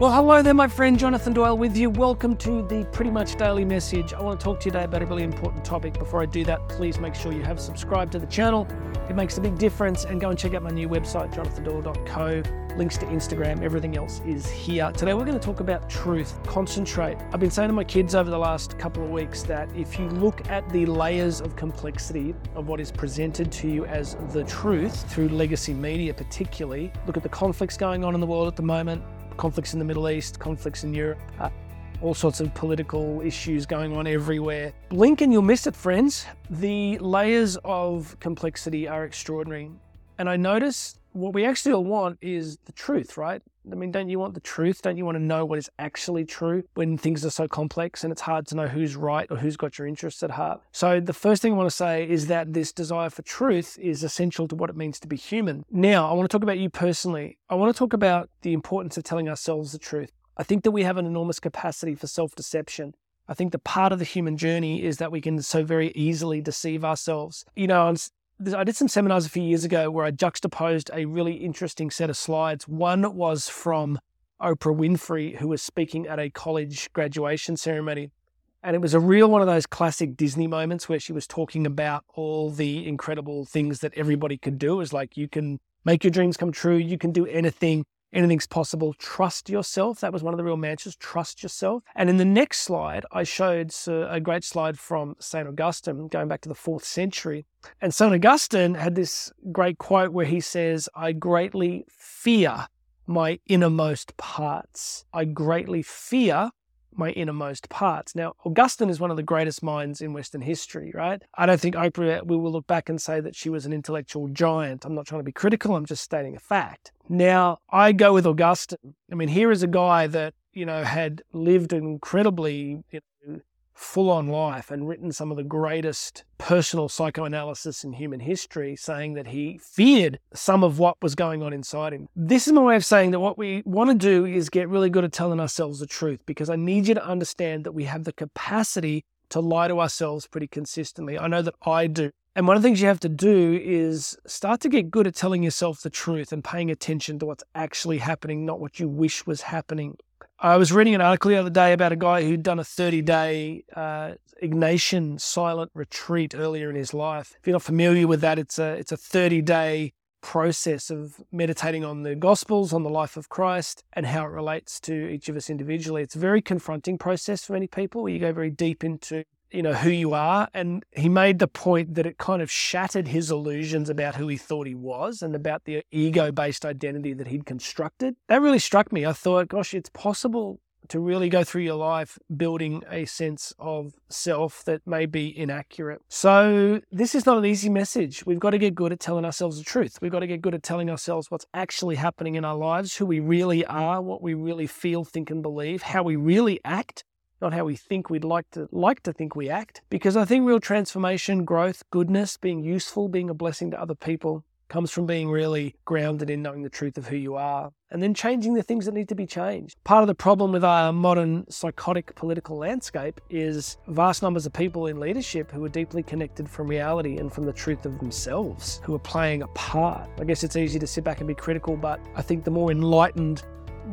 Well, hello there, my friend Jonathan Doyle with you. Welcome to the Pretty Much Daily Message. I want to talk to you today about a really important topic. Before I do that, please make sure you have subscribed to the channel. It makes a big difference. And go and check out my new website, jonathandoyle.co. Links to Instagram, everything else is here. Today, we're going to talk about truth. Concentrate. I've been saying to my kids over the last couple of weeks that if you look at the layers of complexity of what is presented to you as the truth through legacy media, particularly, look at the conflicts going on in the world at the moment conflicts in the Middle East, conflicts in Europe, uh, all sorts of political issues going on everywhere. Blink and you'll miss it, friends. The layers of complexity are extraordinary. And I notice what we actually all want is the truth, right? I mean, don't you want the truth? Don't you want to know what is actually true when things are so complex and it's hard to know who's right or who's got your interests at heart? So, the first thing I want to say is that this desire for truth is essential to what it means to be human. Now, I want to talk about you personally. I want to talk about the importance of telling ourselves the truth. I think that we have an enormous capacity for self deception. I think the part of the human journey is that we can so very easily deceive ourselves. You know, I did some seminars a few years ago where I juxtaposed a really interesting set of slides. One was from Oprah Winfrey, who was speaking at a college graduation ceremony. And it was a real one of those classic Disney moments where she was talking about all the incredible things that everybody could do. It was like, you can make your dreams come true, you can do anything anything's possible. Trust yourself. That was one of the real mantras. Trust yourself. And in the next slide, I showed a great slide from St. Augustine, going back to the fourth century. And St. Augustine had this great quote where he says, I greatly fear my innermost parts. I greatly fear my innermost parts. Now, Augustine is one of the greatest minds in Western history, right? I don't think Oprah, we will look back and say that she was an intellectual giant. I'm not trying to be critical, I'm just stating a fact. Now, I go with Augustine. I mean, here is a guy that, you know, had lived incredibly you know, full on life and written some of the greatest personal psychoanalysis in human history, saying that he feared some of what was going on inside him. This is my way of saying that what we want to do is get really good at telling ourselves the truth because I need you to understand that we have the capacity to lie to ourselves pretty consistently. I know that I do. And one of the things you have to do is start to get good at telling yourself the truth and paying attention to what's actually happening, not what you wish was happening. I was reading an article the other day about a guy who'd done a 30 day uh, Ignatian silent retreat earlier in his life. If you're not familiar with that, it's a, it's a 30 day process of meditating on the Gospels, on the life of Christ, and how it relates to each of us individually. It's a very confronting process for many people where you go very deep into you know who you are and he made the point that it kind of shattered his illusions about who he thought he was and about the ego based identity that he'd constructed that really struck me i thought gosh it's possible to really go through your life building a sense of self that may be inaccurate. So, this is not an easy message. We've got to get good at telling ourselves the truth. We've got to get good at telling ourselves what's actually happening in our lives, who we really are, what we really feel, think, and believe, how we really act not how we think we'd like to like to think we act because i think real transformation growth goodness being useful being a blessing to other people comes from being really grounded in knowing the truth of who you are and then changing the things that need to be changed. Part of the problem with our modern psychotic political landscape is vast numbers of people in leadership who are deeply connected from reality and from the truth of themselves, who are playing a part. I guess it's easy to sit back and be critical, but I think the more enlightened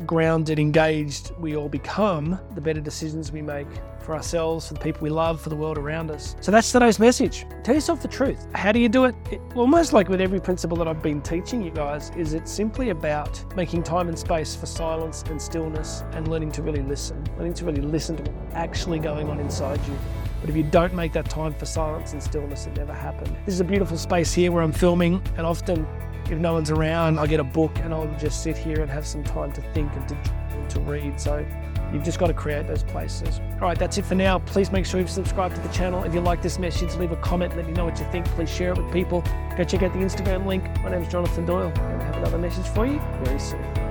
grounded, engaged we all become, the better decisions we make for ourselves, for the people we love, for the world around us. So that's today's message. Tell yourself the truth. How do you do it? it? Almost like with every principle that I've been teaching you guys, is it simply about making time and space for silence and stillness and learning to really listen, learning to really listen to what's actually going on inside you. But if you don't make that time for silence and stillness, it never happened. This is a beautiful space here where I'm filming, and often if no one's around, I'll get a book and I'll just sit here and have some time to think and to, to read. So you've just got to create those places. All right, that's it for now. Please make sure you've subscribed to the channel. If you like this message, leave a comment, let me know what you think. Please share it with people. Go check out the Instagram link. My name is Jonathan Doyle, and I have another message for you very soon.